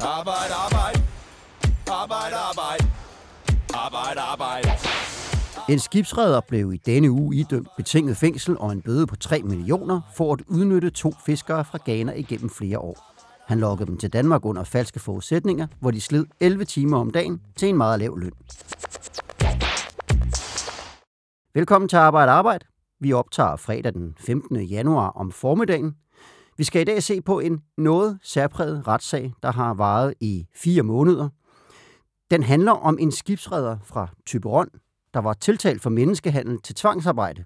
Arbejde, arbejde. Arbejde, arbejde. Arbejde, arbejde. En skibsredder blev i denne uge idømt betinget fængsel og en bøde på 3 millioner for at udnytte to fiskere fra Ghana igennem flere år. Han lokkede dem til Danmark under falske forudsætninger, hvor de slid 11 timer om dagen til en meget lav løn. Velkommen til Arbejde Arbejde. Vi optager fredag den 15. januar om formiddagen. Vi skal i dag se på en noget særpræget retssag, der har varet i fire måneder. Den handler om en skibsredder fra Tyberon, der var tiltalt for menneskehandel til tvangsarbejde,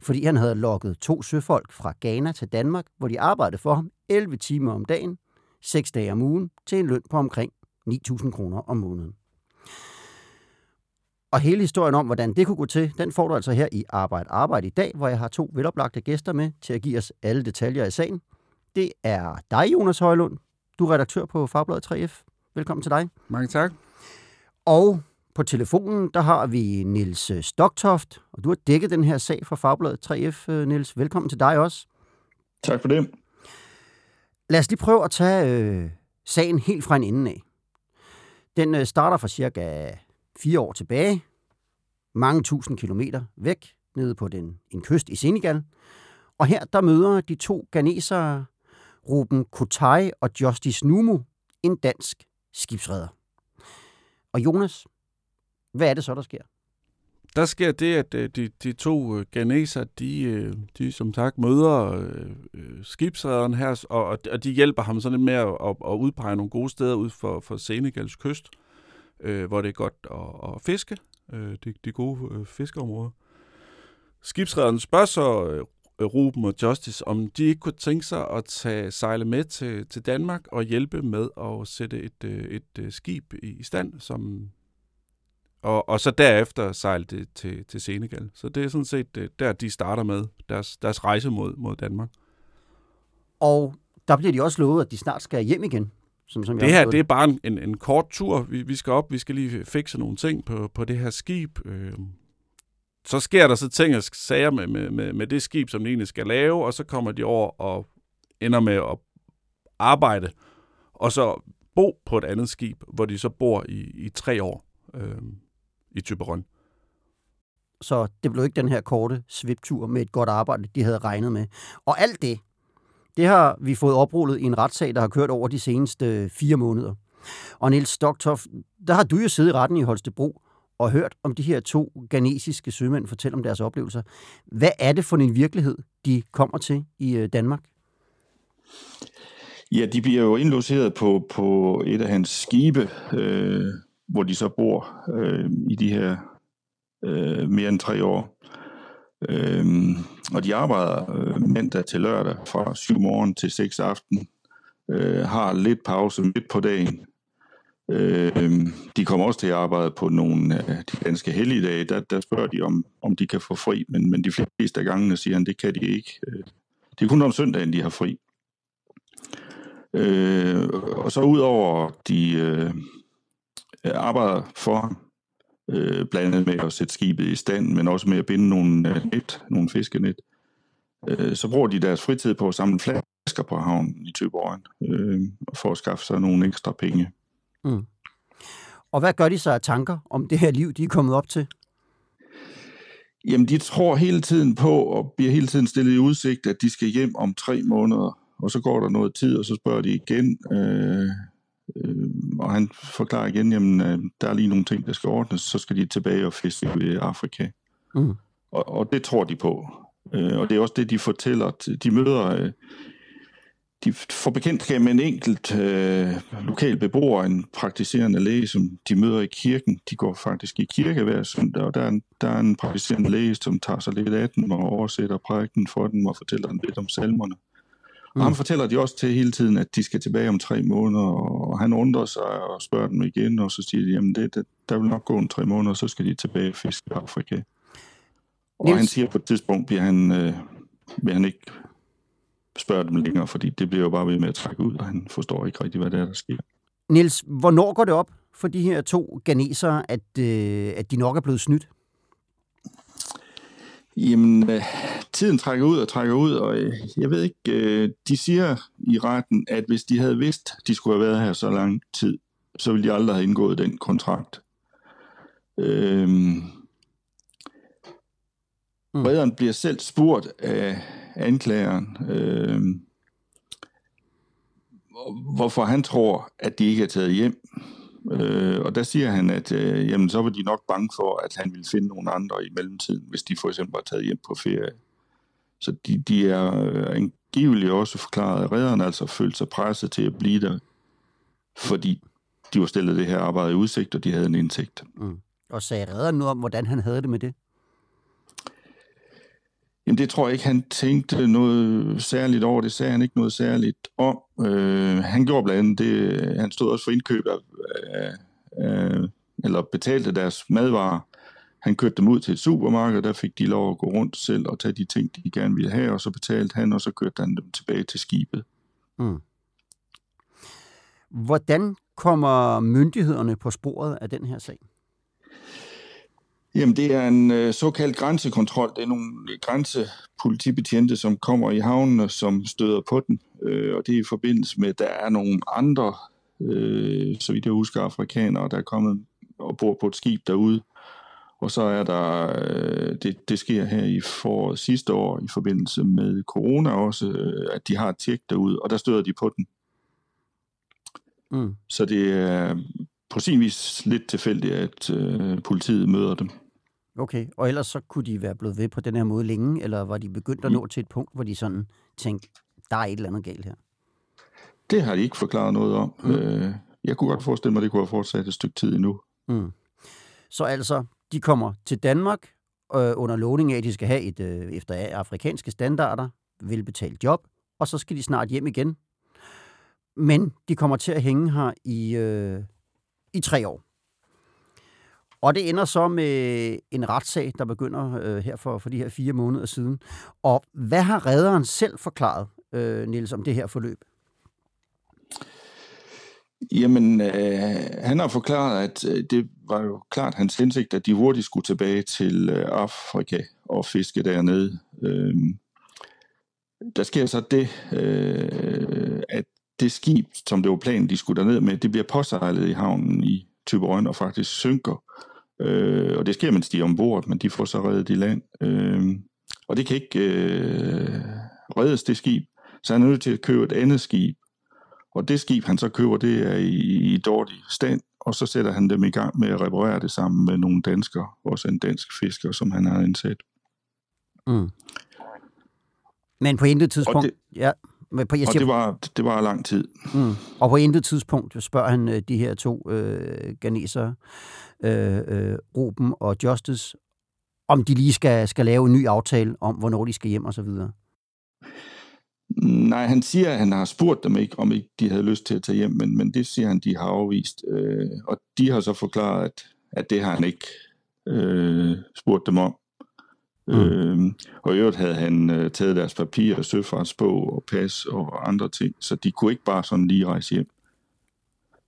fordi han havde lokket to søfolk fra Ghana til Danmark, hvor de arbejdede for ham 11 timer om dagen, 6 dage om ugen, til en løn på omkring 9.000 kroner om måneden. Og hele historien om, hvordan det kunne gå til, den får du altså her i Arbejde Arbejde i dag, hvor jeg har to veloplagte gæster med til at give os alle detaljer i sagen. Det er dig, Jonas Højlund. Du er redaktør på Fagbladet 3F. Velkommen til dig. Mange tak. Og på telefonen, der har vi Nils Stoktoft, og du har dækket den her sag fra Fagbladet 3F, Nils. Velkommen til dig også. Tak for det. Lad os lige prøve at tage øh, sagen helt fra en ende af. Den øh, starter fra cirka fire år tilbage, mange tusind kilometer væk, nede på den, en kyst i Senegal. Og her der møder de to ganesere, Ruben Kotai og Justice Numu, en dansk skibsredder. Og Jonas, hvad er det så, der sker? Der sker det, at øh, de, de to øh, ganeser, de, øh, de som sagt møder øh, her, og, og de hjælper ham sådan lidt med at, at, at udpege nogle gode steder ud for, for Senegals kyst, øh, hvor det er godt at, at fiske, øh, de, de gode øh, fiskeområder. Skibsrederen spørger så øh, Ruben og Justice, om de ikke kunne tænke sig at tage sejle med til, til Danmark og hjælpe med at sætte et, et, et skib i, i stand, som og, og så derefter sejle det til, til Senegal. Så det er sådan set der, de starter med deres, deres rejse mod, mod Danmark. Og der bliver de også lovet, at de snart skal hjem igen. Som, som det her, det er bare en, en, en kort tur. Vi, vi skal op, vi skal lige fikse nogle ting på, på det her skib. Øh, så sker der så ting og sager med, med, med, med det skib, som de egentlig skal lave, og så kommer de over og ender med at arbejde, og så bo på et andet skib, hvor de så bor i, i tre år øh, i Typeron. Så det blev ikke den her korte sviptur med et godt arbejde, de havde regnet med. Og alt det, det har vi fået oprullet i en retssag, der har kørt over de seneste øh, fire måneder. Og Niels Stoktoff, der har du jo siddet i retten i Holstebro og hørt om de her to ghanesiske sømænd fortælle om deres oplevelser. Hvad er det for en virkelighed, de kommer til i øh, Danmark? Ja, de bliver jo indlogeret på, på et af hans skibe, øh, hvor de så bor øh, i de her øh, mere end tre år. Øh, og de arbejder øh, mandag til lørdag fra 7 morgen til 6 aften. Øh, har lidt pause midt på dagen. Øh, de kommer også til at arbejde på nogle af de danske helligdage. Der, der spørger de, om, om de kan få fri, men, men de fleste af gangene siger han, det kan de ikke. Øh, det er kun om søndagen, de har fri. Øh, og så udover de øh, arbejder for øh, blandt andet med at sætte skibet i stand, men også med at binde nogle øh, net, nogle fiskenet, øh, så bruger de deres fritid på at samle flasker på havnen i Tøborgen, øh, for at skaffe sig nogle ekstra penge. Mm. Og hvad gør de så af tanker om det her liv, de er kommet op til? Jamen, de tror hele tiden på, og bliver hele tiden stillet i udsigt, at de skal hjem om tre måneder. Og så går der noget tid, og så spørger de igen. Øh, øh, og han forklarer igen, jamen, øh, der er lige nogle ting, der skal ordnes, så skal de tilbage og fiske i Afrika. Mm. Og, og det tror de på. Øh, og det er også det, de fortæller. De møder... Øh, de får bekendtskab med en enkelt øh, lokal beboer, en praktiserende læge, som de møder i kirken. De går faktisk i kirke hver søndag, og der er en, der er en praktiserende læge, som tager sig lidt af dem og oversætter prædiken for dem og fortæller dem lidt om salmerne. Og mm. han fortæller de også til hele tiden, at de skal tilbage om tre måneder, og han undrer sig og spørger dem igen, og så siger de, jamen det, det, der vil nok gå en tre måneder, så skal de tilbage og fiske i Afrika. Og Niels... han siger på et tidspunkt, bliver han, øh, vil han ikke spørge dem længere, fordi det bliver jo bare ved med at trække ud, og han forstår ikke rigtig, hvad det er, der sker. Niels, hvornår går det op for de her to ganesere, at, øh, at de nok er blevet snydt? Jamen, øh, tiden trækker ud og trækker ud, og øh, jeg ved ikke, øh, de siger i retten, at hvis de havde vidst, de skulle have været her så lang tid, så ville de aldrig have indgået den kontrakt. Øhm, Mm. Redderen bliver selv spurgt af anklageren, øh, hvorfor han tror, at de ikke er taget hjem. Øh, og der siger han, at øh, jamen, så var de nok bange for, at han ville finde nogle andre i mellemtiden, hvis de for eksempel var taget hjem på ferie. Så de, de er øh, angiveligt også forklaret, at redderne altså følte sig presset til at blive der, fordi de var stillet det her arbejde i udsigt, og de havde en indtægt. Mm. Og sagde redderen nu om, hvordan han havde det med det? Jamen det tror jeg ikke, han tænkte noget særligt over. Det sagde han ikke noget særligt om. Øh, han gjorde blandt andet det, han stod også for indkøb af, af, af eller betalte deres madvarer. Han kørte dem ud til et supermarked, der fik de lov at gå rundt selv og tage de ting, de gerne ville have, og så betalte han, og så kørte han dem tilbage til skibet. Mm. Hvordan kommer myndighederne på sporet af den her sag? Jamen, det er en øh, såkaldt grænsekontrol. Det er nogle grænsepolitibetjente, som kommer i havnene, som støder på den. Øh, og det er i forbindelse med, at der er nogle andre, øh, så vidt jeg husker, afrikanere, der er kommet og bor på et skib derude. Og så er der, øh, det, det sker her i foråret sidste år, i forbindelse med corona også, øh, at de har et tjek derude, og der støder de på den. Mm. Så det er på sin vis lidt tilfældigt, at øh, politiet møder dem. Okay, og ellers så kunne de være blevet ved på den her måde længe, eller var de begyndt at nå til et punkt, hvor de sådan tænkte, der er et eller andet galt her? Det har de ikke forklaret noget om. Mm. Øh, jeg kunne godt forestille mig, at det kunne have fortsat et stykke tid endnu. Mm. Så altså, de kommer til Danmark øh, under lovning af, at de skal have et, øh, efter afrikanske standarder, velbetalt job, og så skal de snart hjem igen. Men de kommer til at hænge her i, øh, i tre år. Og det ender så med øh, en retssag, der begynder øh, her for, for de her fire måneder siden. Og hvad har redderen selv forklaret, øh, Niels, om det her forløb? Jamen, øh, han har forklaret, at øh, det var jo klart hans hensigt, at de hurtigt skulle tilbage til øh, Afrika og fiske dernede. Øh, der sker så det, øh, at det skib, som det var planen, de skulle derned med, det bliver påsejlet i havnen i Tyberøn og faktisk synker. Øh, og det sker, mens de er ombord, men de får så reddet i land. Øh, og det kan ikke øh, reddes, det skib. Så han er nødt til at købe et andet skib. Og det skib, han så køber, det er i, i dårlig stand, og så sætter han dem i gang med at reparere det sammen med nogle danskere, også en dansk fisker, som han har indsat. Mm. Men på intet tidspunkt... det- ja, på, jeg Og siger, det var, det var lang tid. Mm. Og på intet tidspunkt spørger han øh, de her to øh, ganesere, øh, øh, Ruben og Justice, om de lige skal, skal lave en ny aftale om, hvornår de skal hjem og så videre. Nej, han siger, at han har spurgt dem ikke, om ikke de havde lyst til at tage hjem, men, men det siger han, de har afvist. Øh, og de har så forklaret, at, at det har han ikke øh, spurgt dem om. Mm. Mm. Øh, og i øvrigt havde han øh, taget deres papirer, søfartsbog og pas og andre ting, så de kunne ikke bare sådan lige rejse hjem.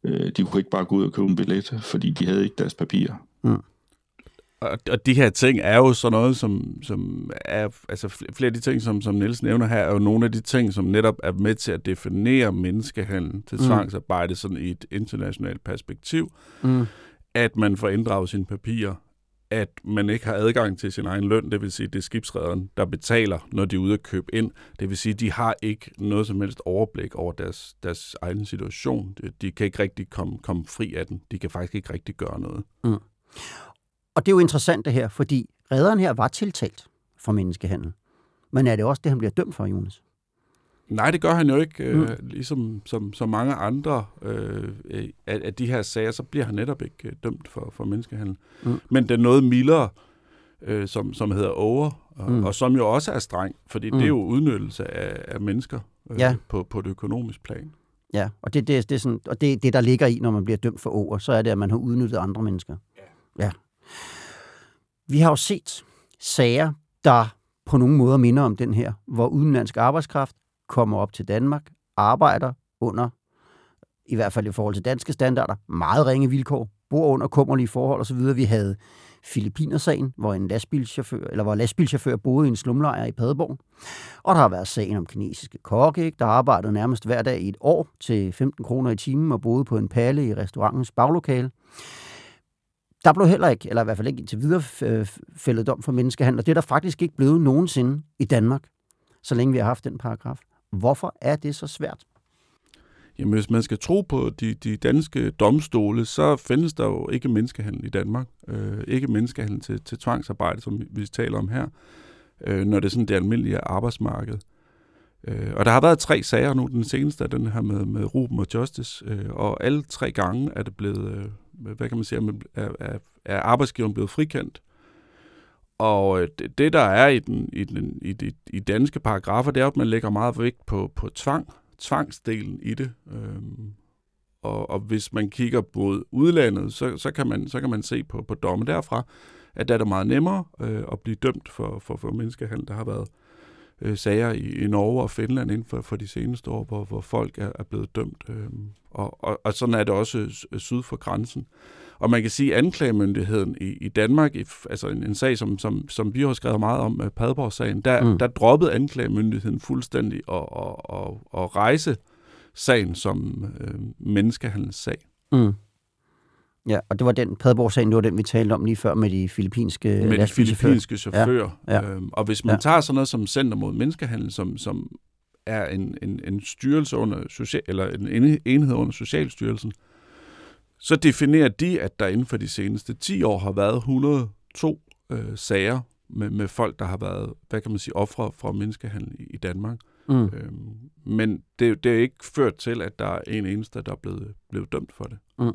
Øh, de kunne ikke bare gå ud og købe en billet, fordi de havde ikke deres papirer. Og, og de her ting er jo sådan noget, som, som er, altså fl- flere af de ting, som, som Niels nævner her, er jo nogle af de ting, som netop er med til at definere menneskehandel til Mm. tvangsarbejde sådan i et internationalt perspektiv, Mm. at man får inddraget sine papirer, at man ikke har adgang til sin egen løn, det vil sige, det er skibsrederen, der betaler, når de er ude at købe ind. Det vil sige, de har ikke noget som helst overblik over deres, deres egen situation. De, kan ikke rigtig komme, komme fri af den. De kan faktisk ikke rigtig gøre noget. Mm. Og det er jo interessant det her, fordi redderen her var tiltalt for menneskehandel. Men er det også det, han bliver dømt for, Jonas? Nej, det gør han jo ikke. Øh, Mm. Ligesom som, som mange andre øh, af, af de her sager, så bliver han netop ikke øh, dømt for, for menneskehandel. Mm. Men den noget mildere, øh, som, som hedder over, og, Mm. mm. og som jo også er streng, fordi Mm. mm. det er jo udnyttelse af, af mennesker øh, Ja. på, på et økonomisk plan. Ja, og det, det, det er sådan, og det, det, der ligger i, når man bliver dømt for over, så er det, at man har udnyttet andre mennesker. Ja. ja. Vi har jo set sager, der på nogle måder minder om den her, hvor udenlandsk arbejdskraft kommer op til Danmark, arbejder under, i hvert fald i forhold til danske standarder, meget ringe vilkår, bor under kummerlige forhold osv. Vi havde Filippinersagen, hvor en lastbilchauffør, eller hvor lastbilchauffør boede i en slumlejr i Padborg. Og der har været sagen om kinesiske kokke, ikke? der arbejdede nærmest hver dag i et år til 15 kroner i timen og boede på en palle i restaurantens baglokale. Der blev heller ikke, eller i hvert fald ikke indtil videre, øh, fældet dom for menneskehandel, og det er der faktisk ikke blevet nogensinde i Danmark, så længe vi har haft den paragraf. Hvorfor er det så svært? Jamen, hvis man skal tro på de, de danske domstole, så findes der jo ikke menneskehandel i Danmark. Øh, ikke menneskehandel til, til tvangsarbejde, som vi taler om her, øh, når det er sådan det almindelige arbejdsmarked. Øh, og der har været tre sager nu. Den seneste er den her med, med Ruben og Justice, øh, og alle tre gange er det blevet, øh, hvad kan man sige, er, er, er arbejdsgiveren blevet frikendt. Og øh, det, der er i, den, i, den, i, de, i danske paragrafer, det er, at man lægger meget vægt på, på tvang tvangsdelen i det. Øhm, og, og hvis man kigger mod udlandet, så, så, kan, man, så kan man se på, på domme derfra, at der er det meget nemmere øh, at blive dømt for, for, for menneskehandel. Der har været øh, sager i, i Norge og Finland inden for, for de seneste år, hvor, hvor folk er, er blevet dømt. Øh, og, og, og sådan er det også syd for grænsen. Og man kan sige, at anklagemyndigheden i, i Danmark, i, altså en, en sag, som, som, som vi har skrevet meget om, uh, Padborg-sagen, der, mm. der droppede anklagemyndigheden fuldstændig at, at, at, at rejse sagen som øh, menneskehandelssag. Mm. Ja, og det var den Padborg-sagen, det var den, vi talte om lige før med de filippinske Med de filippinske chauffører. Ja, ja. Øhm, og hvis man ja. tager sådan noget som Center mod Menneskehandel, som, som er en, en, en styrelse under social, eller en enhed under Socialstyrelsen, så definerer de, at der inden for de seneste 10 år har været 102 øh, sager med, med folk, der har været, hvad kan man sige, ofre for menneskehandel i, i Danmark. Mm. Øhm, men det, det er ikke ført til, at der er en eneste, der er blevet, blevet dømt for det. Mm.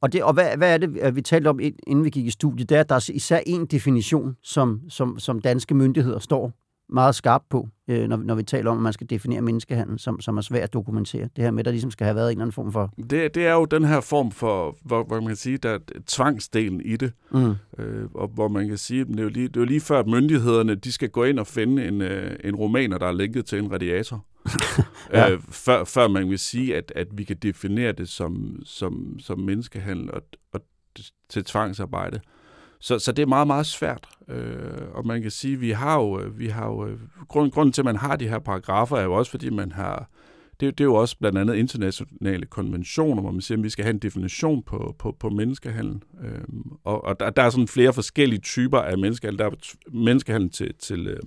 Og, det, og hvad, hvad er det, øh, vi talte om, inden vi gik i studiet, det er, at der er især en definition, som, som, som danske myndigheder står meget skarpt på, øh, når, når vi taler om, at man skal definere menneskehandel, som, som er svært at dokumentere. Det her med, at der ligesom skal have været en eller anden form for... Det, det er jo den her form for, hvor, hvor man kan sige, der er tvangsdelen i det, mm. øh, og hvor man kan sige, det er, jo lige, det er jo lige før, at myndighederne de skal gå ind og finde en, øh, en romaner, der er linket til en radiator. ja. øh, før, før man vil sige, at, at vi kan definere det som, som, som menneskehandel og, og til tvangsarbejde. Så, så det er meget, meget svært. Øh, og man kan sige, vi har jo, øh, vi har jo øh, grund, grunden til, at man har de her paragrafer, er jo også, fordi man har, det, det er jo også blandt andet internationale konventioner, hvor man siger, at vi skal have en definition på, på, på menneskehandel. Øh, og og der, der er sådan flere forskellige typer af menneskehandel. Der er menneskehandel til, til, øh,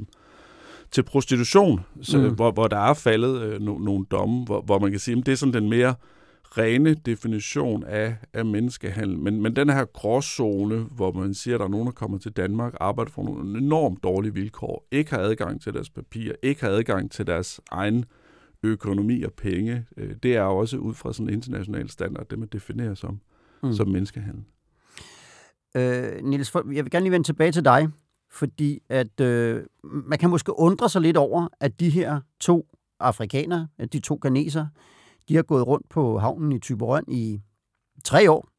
til prostitution, så, mm. hvor, hvor der er faldet øh, no, nogle domme, hvor, hvor man kan sige, at det er sådan den mere øh, rene definition af, af menneskehandel. Men, men den her gråzone, hvor man siger, at der er nogen, der kommer til Danmark, arbejder for nogle enormt dårlige vilkår, ikke har adgang til deres papir, ikke har adgang til deres egen økonomi og penge, øh, det er også ud fra sådan en international standard, det man definerer som, mm. som menneskehandel. Øh, Niels, jeg vil gerne lige vende tilbage til dig, fordi at øh, man kan måske undre sig lidt over, at de her to afrikanere, de to ganeser, de har gået rundt på havnen i Tyberøn i tre år,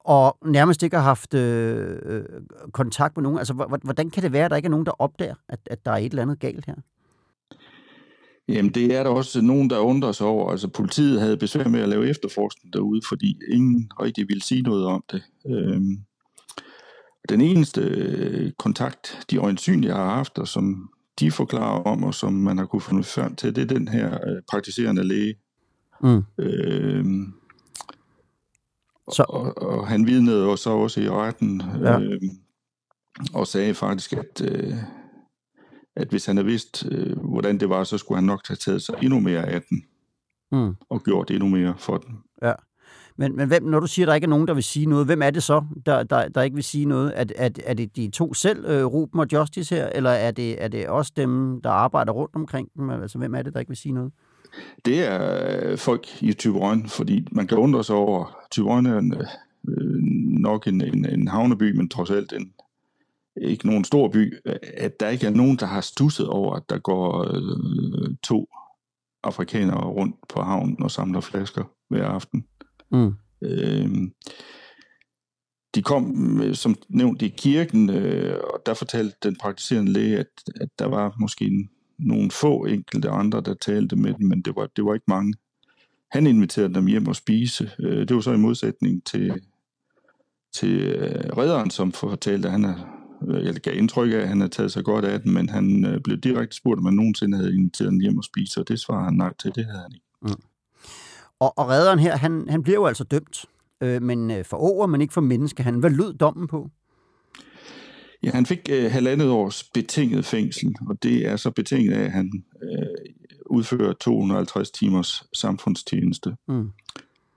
og nærmest ikke har haft øh, øh kontakt med nogen. Altså, hvordan kan det være, at der ikke er nogen, der opdager, at, at der er et eller andet galt her? Jamen, det er der også nogen, der undrer sig over. Altså, politiet havde besvær med at lave efterforskning derude, fordi ingen rigtig ville sige noget om det. Øhm, den eneste øh, kontakt, de øjensynligt har haft, og som de forklarer om, og som man har kunnet finde frem til, det er den her øh, praktiserende læge, Mm. Øh, så. Og, og han vidnede jo så også i retten, ja. øh, og sagde faktisk, at, øh, at hvis han havde vidst, øh, hvordan det var, så skulle han nok have taget sig endnu mere af den, mm. og gjort endnu mere for den. Ja. Men, men hvem, når du siger, at der ikke er nogen, der vil sige noget, hvem er det så, der, der, der ikke vil sige noget? Er, er, er det de to selv, uh, Ruben og Justice her, eller er det, er det også dem, der arbejder rundt omkring dem? Altså, hvem er det, der ikke vil sige noget? Det er øh, folk i Tyberøn, fordi man kan undre sig over, Tyberøn er en, øh, nok en, en, en havneby, men trods alt en, ikke nogen stor by, at der ikke er nogen, der har stusset over, at der går øh, to afrikanere rundt på havnen og samler flasker hver aften. Mm. Øh, de kom, øh, som nævnt, i kirken, øh, og der fortalte den praktiserende læge, at, at der var måske en nogle få enkelte andre, der talte med dem, men det var, det var ikke mange. Han inviterede dem hjem og spise. Øh, det var så i modsætning til, til øh, redderen, som fortalte, at han er, øh, jeg gav indtryk af, at han havde taget sig godt af den, men han blev direkte spurgt, om han nogensinde havde inviteret dem hjem og spise, og det svarede han nej til, det havde han ikke. Mm. Og, og redderen her, han, han bliver jo altså dømt, øh, men for over, men ikke for menneske. Han, Hvad lød dommen på? Ja, han fik øh, halvandet års betinget fængsel, og det er så betinget af, at han øh, udfører 250 timers samfundstjeneste. Mm.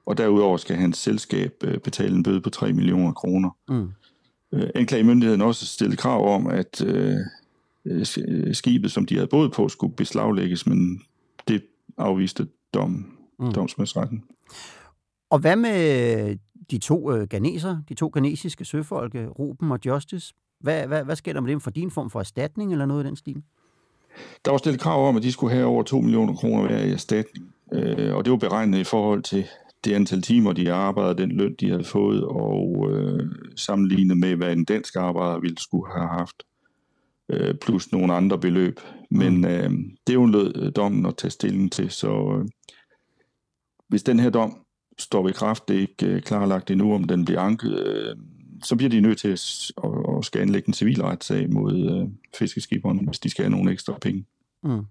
Og derudover skal hans selskab øh, betale en bøde på 3 millioner kroner. Mm. Øh, anklagemyndigheden også stillet krav om, at øh, øh, skibet, som de havde båd på, skulle beslaglægges, men det afviste dom, Mm. domsmandsretten. Og hvad med de to øh, ganeser, de to ganesiske søfolk, øh, Ruben og Justice? Hvad, hvad, hvad sker der med dem for din form for erstatning eller noget i den stil? Der var stillet krav om, at de skulle have over 2 millioner kroner hver i erstatning. Øh, og det var beregnet i forhold til det antal timer, de arbejdede, den løn, de havde fået, og øh, sammenlignet med, hvad en dansk arbejder ville skulle have haft, øh, plus nogle andre beløb. Men øh, det undlod dommen at tage stilling til, så øh, hvis den her dom står ved kraft, det er ikke øh, klarlagt endnu, om den bliver anket, øh, så bliver de nødt til at, at, at skal anlægge en civilretssag mod øh, fiskeskiberne, hvis de skal have nogle ekstra penge. Mm.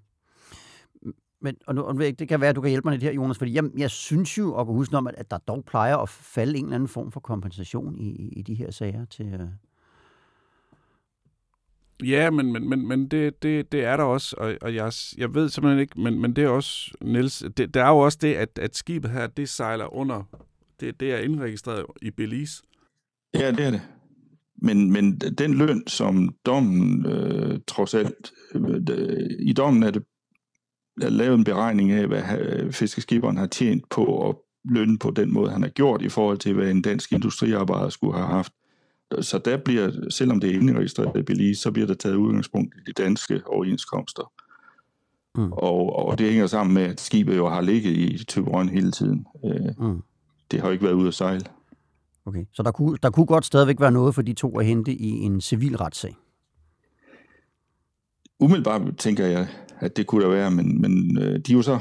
Men, og nu, og det kan være, at du kan hjælpe mig lidt her, Jonas, fordi jeg, jeg synes jo, og kan huske om, at, at der dog plejer at falde en eller anden form for kompensation i, i, de her sager til... Øh... Ja, men, men, men, men det, det, det er der også, og, og jeg, jeg ved simpelthen ikke, men, men det er også, Niels, det, det er jo også det, at, at skibet her, det sejler under, det, det er indregistreret i Belize. Ja, det er det. Men, men den løn, som dommen øh, trods alt... Øh, I dommen er det er lavet en beregning af, hvad ha- fiskeskiberen har tjent på at lønne på den måde, han har gjort, i forhold til, hvad en dansk industriarbejder skulle have haft. Så der bliver, selvom det er indregistreret i Belize, så bliver der taget udgangspunkt i de danske overenskomster. Mm. Og, og det hænger sammen med, at skibet jo har ligget i Thyborøn hele tiden. Øh, Mm. det har jo ikke været ude at sejle. Okay. Så der kunne, der kunne godt stadigvæk være noget for de to at hente i en civil retssag. Umiddelbart tænker jeg, at det kunne der være, men, men øh, de er jo så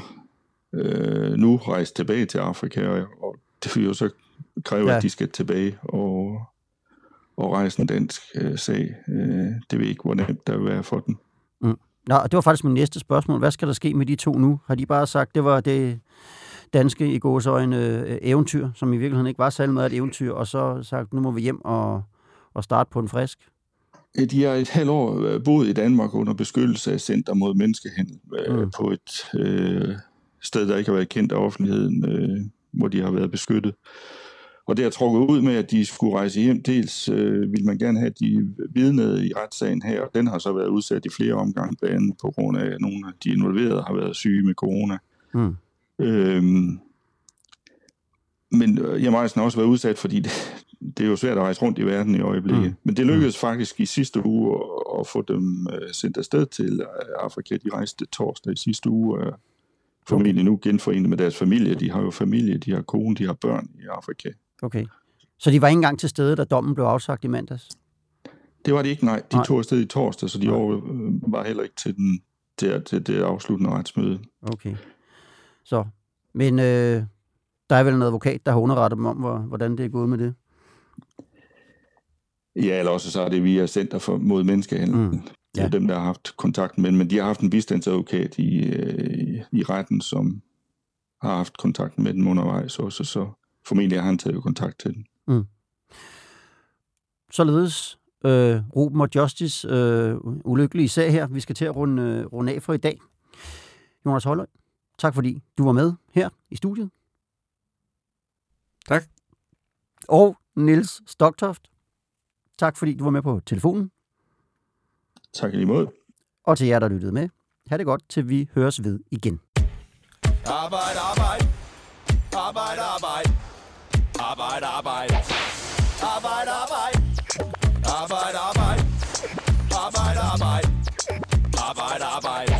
øh, nu rejst tilbage til Afrika, og, og det vil jo så kræve, Ja. at de skal tilbage og, og rejse en dansk øh, sag. Øh, det ved ikke, hvor nemt der vil være for dem. Nå, og det var faktisk min næste spørgsmål. Hvad skal der ske med de to nu? Har de bare sagt, det var det danske i gåsøjne øh, eventyr, som i virkeligheden ikke var særlig meget et eventyr, og så sagt, nu må vi hjem og, og starte på en frisk? De har et halvt år øh, boet i Danmark under beskyttelse af Center mod Menneskehandel øh, Mm. på et øh, sted, der ikke har været kendt af offentligheden, øh, hvor de har været beskyttet. Og det har trukket ud med, at de skulle rejse hjem. Dels øh, ville man gerne have de vidnede i retssagen her, og den har så været udsat i flere omgange, blandt andet på grund af, at nogle af de involverede har været syge med corona. Mm. Øhm, men øh, Ejsen har også været udsat, fordi det, det er jo svært at rejse rundt i verden i øjeblikket. Mm. Mm. Men det lykkedes mm. faktisk i sidste uge at, at få dem øh, sendt afsted til øh, Afrika. De rejste torsdag i sidste uge. Øh, formentlig nu genforenet med deres familie. De har jo familie, de har kone, de har børn i Afrika. Okay. Så de var ikke engang til stede, da dommen blev afsagt i mandags? Det var de ikke, nej. De Nej. tog afsted i torsdag, så de Nej. var heller ikke til, den, til, til det afsluttende retsmøde. Okay. Så, men øh, der er vel en advokat, der har underrettet dem om, hvor, hvordan det er gået med det? Ja, eller også så er det via Center for mod Menneskehandel. Mm. Mm. Det er Ja. dem, der har haft kontakt med men de har haft en bistandsadvokat i, øh, i retten, som har haft kontakt med dem undervejs også, så formentlig har han taget kontakt til den. Således øh, Ruben og Justice øh, ulykkelige sag her. Vi skal til at runde, øh, runde af for i dag. Jonas Højløj, tak fordi du var med her i studiet. Tak. Og Nils Stoktoft, tak fordi du var med på telefonen. Tak i lige måde. Og til jer, der lyttede med. Ha' det godt, til vi høres ved igen. Arbejde, arbejde. Arbejde, arbejde. Arbejde, arbejde. Arbejde, arbejde. Arbejde, arbejde. Arbejde, arbejde. Arbejde, arbejde.